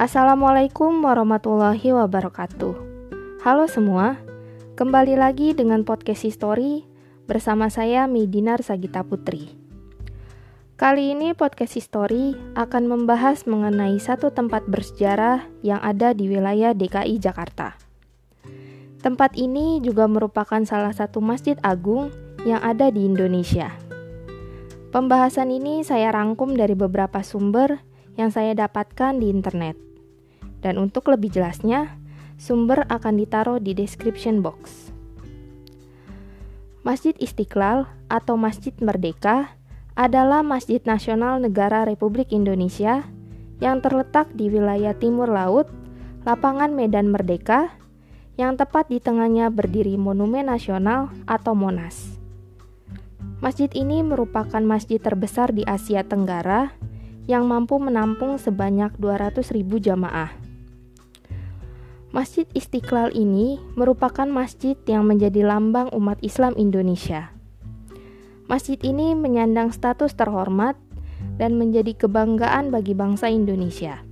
Assalamualaikum warahmatullahi wabarakatuh. Halo semua, kembali lagi dengan podcast History bersama saya Midinar Sagita Putri. Kali ini podcast History akan membahas mengenai satu tempat bersejarah yang ada di wilayah DKI Jakarta. Tempat ini juga merupakan salah satu masjid agung yang ada di Indonesia. Pembahasan ini saya rangkum dari beberapa sumber yang saya dapatkan di internet. Dan untuk lebih jelasnya, sumber akan ditaruh di description box. Masjid Istiqlal atau Masjid Merdeka adalah Masjid Nasional Negara Republik Indonesia yang terletak di wilayah timur laut, lapangan Medan Merdeka, yang tepat di tengahnya berdiri Monumen Nasional atau Monas. Masjid ini merupakan masjid terbesar di Asia Tenggara yang mampu menampung sebanyak 200.000 jamaah. Masjid Istiqlal ini merupakan masjid yang menjadi lambang umat Islam Indonesia. Masjid ini menyandang status terhormat dan menjadi kebanggaan bagi bangsa Indonesia.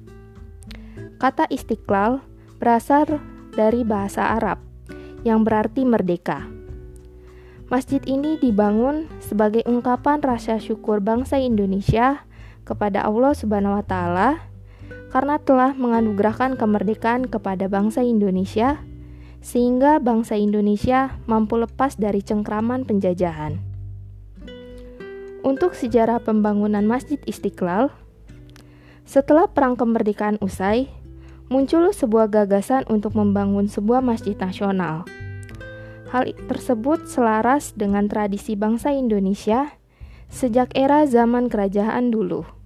Kata Istiqlal berasal dari bahasa Arab yang berarti merdeka. Masjid ini dibangun sebagai ungkapan rasa syukur bangsa Indonesia kepada Allah Subhanahu wa taala karena telah menganugerahkan kemerdekaan kepada bangsa Indonesia, sehingga bangsa Indonesia mampu lepas dari cengkraman penjajahan. Untuk sejarah pembangunan Masjid Istiqlal, setelah Perang Kemerdekaan usai, muncul sebuah gagasan untuk membangun sebuah masjid nasional. Hal tersebut selaras dengan tradisi bangsa Indonesia sejak era zaman kerajaan dulu.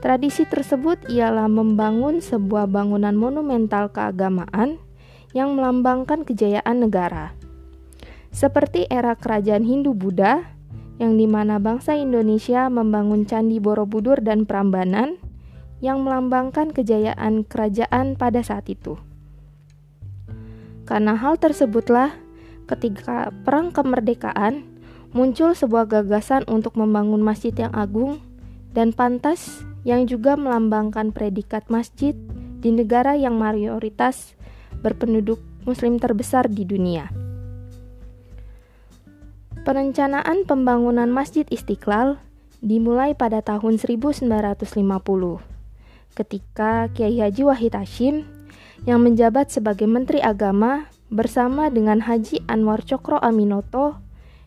Tradisi tersebut ialah membangun sebuah bangunan monumental keagamaan yang melambangkan kejayaan negara. Seperti era kerajaan Hindu-Buddha, yang di mana bangsa Indonesia membangun Candi Borobudur dan Prambanan yang melambangkan kejayaan kerajaan pada saat itu. Karena hal tersebutlah, ketika Perang Kemerdekaan, muncul sebuah gagasan untuk membangun masjid yang agung dan pantas yang juga melambangkan predikat masjid di negara yang mayoritas berpenduduk muslim terbesar di dunia. Perencanaan pembangunan Masjid Istiqlal dimulai pada tahun 1950 ketika Kiai Haji Wahid Hashim yang menjabat sebagai Menteri Agama bersama dengan Haji Anwar Cokro Aminoto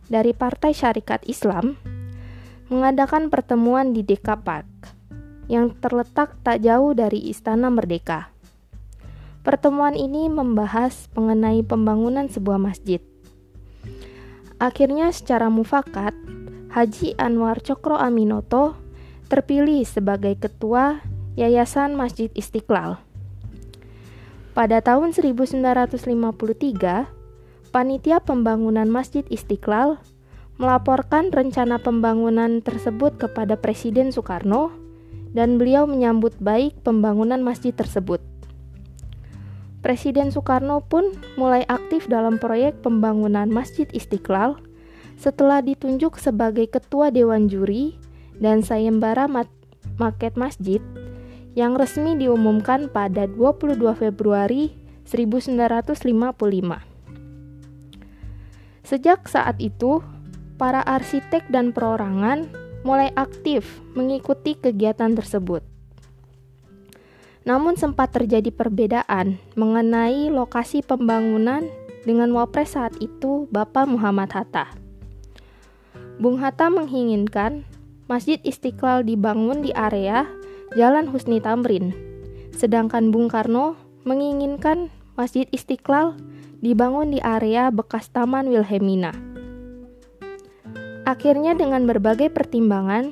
dari Partai Syarikat Islam mengadakan pertemuan di Dekapak yang terletak tak jauh dari Istana Merdeka. Pertemuan ini membahas mengenai pembangunan sebuah masjid. Akhirnya secara mufakat, Haji Anwar Cokro Aminoto terpilih sebagai ketua Yayasan Masjid Istiqlal. Pada tahun 1953, panitia pembangunan Masjid Istiqlal melaporkan rencana pembangunan tersebut kepada Presiden Soekarno dan beliau menyambut baik pembangunan masjid tersebut. Presiden Soekarno pun mulai aktif dalam proyek pembangunan Masjid Istiqlal setelah ditunjuk sebagai ketua dewan juri dan sayembara maket masjid yang resmi diumumkan pada 22 Februari 1955. Sejak saat itu, para arsitek dan perorangan mulai aktif mengikuti kegiatan tersebut. Namun sempat terjadi perbedaan mengenai lokasi pembangunan dengan wapres saat itu Bapak Muhammad Hatta. Bung Hatta menginginkan Masjid Istiqlal dibangun di area Jalan Husni Tamrin, sedangkan Bung Karno menginginkan Masjid Istiqlal dibangun di area bekas Taman Wilhelmina. Akhirnya dengan berbagai pertimbangan,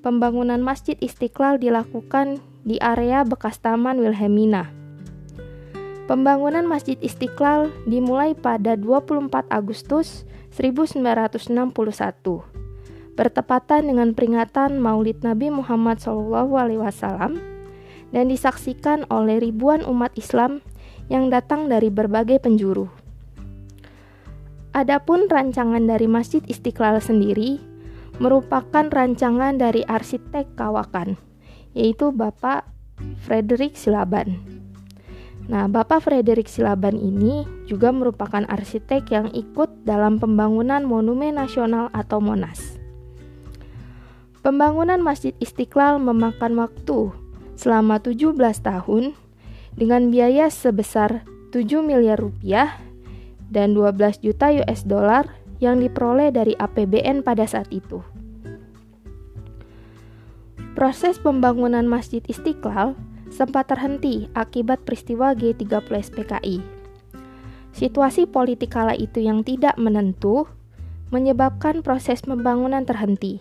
pembangunan Masjid Istiqlal dilakukan di area bekas Taman Wilhelmina. Pembangunan Masjid Istiqlal dimulai pada 24 Agustus 1961, bertepatan dengan peringatan Maulid Nabi Muhammad SAW dan disaksikan oleh ribuan umat Islam yang datang dari berbagai penjuru. Adapun rancangan dari Masjid Istiqlal sendiri merupakan rancangan dari arsitek Kawakan, yaitu Bapak Frederick Silaban. Nah, Bapak Frederick Silaban ini juga merupakan arsitek yang ikut dalam pembangunan Monumen Nasional atau Monas. Pembangunan Masjid Istiqlal memakan waktu selama 17 tahun dengan biaya sebesar 7 miliar rupiah dan 12 juta US dollar yang diperoleh dari APBN pada saat itu. Proses pembangunan Masjid Istiqlal sempat terhenti akibat peristiwa G30 SPKI. Situasi politik kala itu yang tidak menentu menyebabkan proses pembangunan terhenti.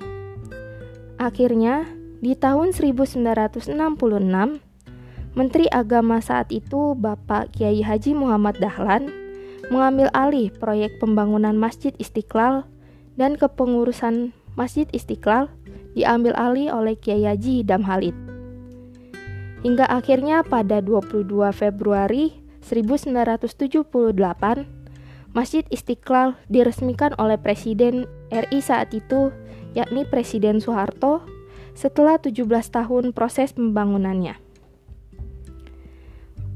Akhirnya, di tahun 1966, Menteri Agama saat itu Bapak Kiai Haji Muhammad Dahlan mengambil alih proyek pembangunan Masjid Istiqlal dan kepengurusan Masjid Istiqlal diambil alih oleh Kiai Haji Hidam Halid. Hingga akhirnya pada 22 Februari 1978, Masjid Istiqlal diresmikan oleh Presiden RI saat itu, yakni Presiden Soeharto, setelah 17 tahun proses pembangunannya.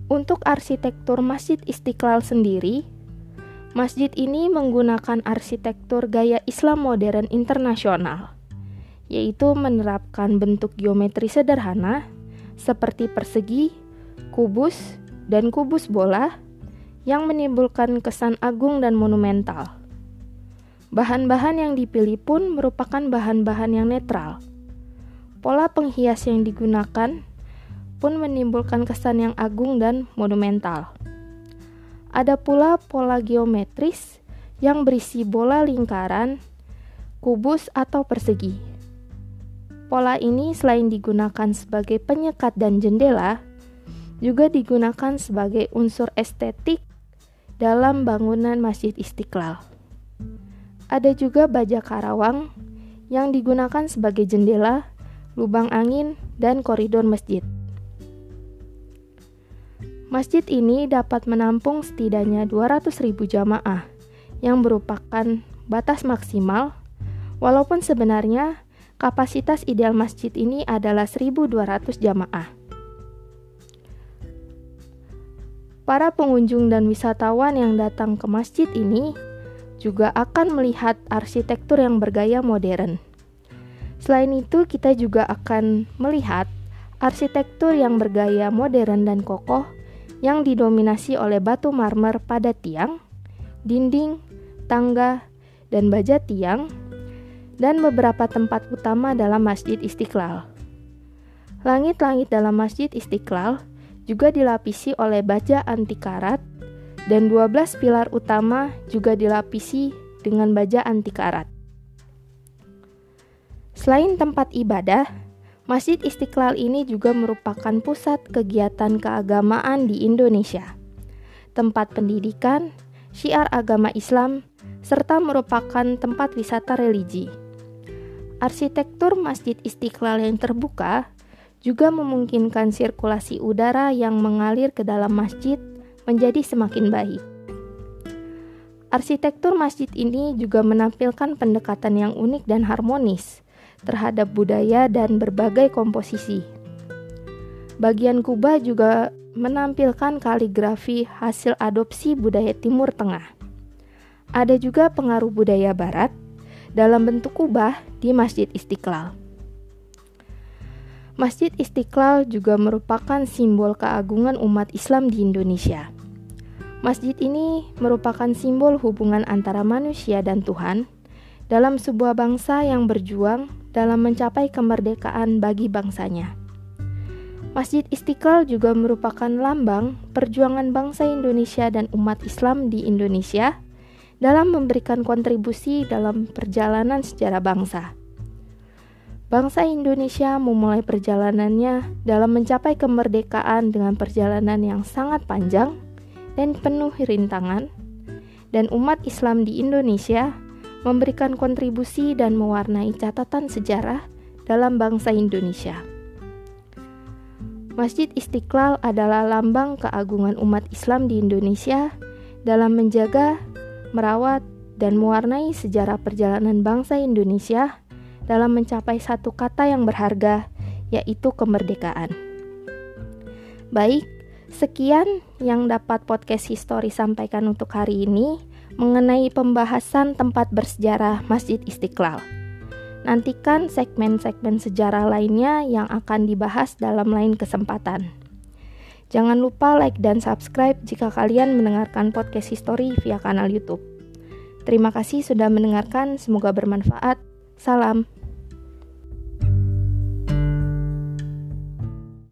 Untuk arsitektur Masjid Istiqlal sendiri, Masjid ini menggunakan arsitektur gaya Islam modern internasional, yaitu menerapkan bentuk geometri sederhana seperti persegi, kubus, dan kubus bola yang menimbulkan kesan agung dan monumental. Bahan-bahan yang dipilih pun merupakan bahan-bahan yang netral. Pola penghias yang digunakan pun menimbulkan kesan yang agung dan monumental. Ada pula pola geometris yang berisi bola lingkaran, kubus, atau persegi. Pola ini selain digunakan sebagai penyekat dan jendela, juga digunakan sebagai unsur estetik dalam bangunan Masjid Istiqlal. Ada juga baja karawang yang digunakan sebagai jendela, lubang angin, dan koridor masjid. Masjid ini dapat menampung setidaknya 200.000 jamaah yang merupakan batas maksimal walaupun sebenarnya kapasitas ideal masjid ini adalah 1.200 jamaah. Para pengunjung dan wisatawan yang datang ke masjid ini juga akan melihat arsitektur yang bergaya modern. Selain itu, kita juga akan melihat arsitektur yang bergaya modern dan kokoh yang didominasi oleh batu marmer pada tiang, dinding, tangga, dan baja tiang, dan beberapa tempat utama dalam Masjid Istiqlal. Langit-langit dalam Masjid Istiqlal juga dilapisi oleh baja anti karat dan 12 pilar utama juga dilapisi dengan baja anti karat. Selain tempat ibadah, Masjid Istiqlal ini juga merupakan pusat kegiatan keagamaan di Indonesia, tempat pendidikan, syiar agama Islam, serta merupakan tempat wisata religi. Arsitektur Masjid Istiqlal yang terbuka juga memungkinkan sirkulasi udara yang mengalir ke dalam masjid menjadi semakin baik. Arsitektur masjid ini juga menampilkan pendekatan yang unik dan harmonis terhadap budaya dan berbagai komposisi. Bagian kubah juga menampilkan kaligrafi hasil adopsi budaya Timur Tengah. Ada juga pengaruh budaya Barat dalam bentuk kubah di Masjid Istiqlal. Masjid Istiqlal juga merupakan simbol keagungan umat Islam di Indonesia. Masjid ini merupakan simbol hubungan antara manusia dan Tuhan dalam sebuah bangsa yang berjuang dalam mencapai kemerdekaan bagi bangsanya. Masjid Istiqlal juga merupakan lambang perjuangan bangsa Indonesia dan umat Islam di Indonesia dalam memberikan kontribusi dalam perjalanan sejarah bangsa. Bangsa Indonesia memulai perjalanannya dalam mencapai kemerdekaan dengan perjalanan yang sangat panjang dan penuh rintangan, dan umat Islam di Indonesia memberikan kontribusi dan mewarnai catatan sejarah dalam bangsa Indonesia. Masjid Istiqlal adalah lambang keagungan umat Islam di Indonesia dalam menjaga, merawat, dan mewarnai sejarah perjalanan bangsa Indonesia dalam mencapai satu kata yang berharga, yaitu kemerdekaan. Baik, sekian yang dapat podcast History sampaikan untuk hari ini mengenai pembahasan tempat bersejarah Masjid Istiqlal. Nantikan segmen-segmen sejarah lainnya yang akan dibahas dalam lain kesempatan. Jangan lupa like dan subscribe jika kalian mendengarkan podcast history via kanal YouTube. Terima kasih sudah mendengarkan, semoga bermanfaat. Salam.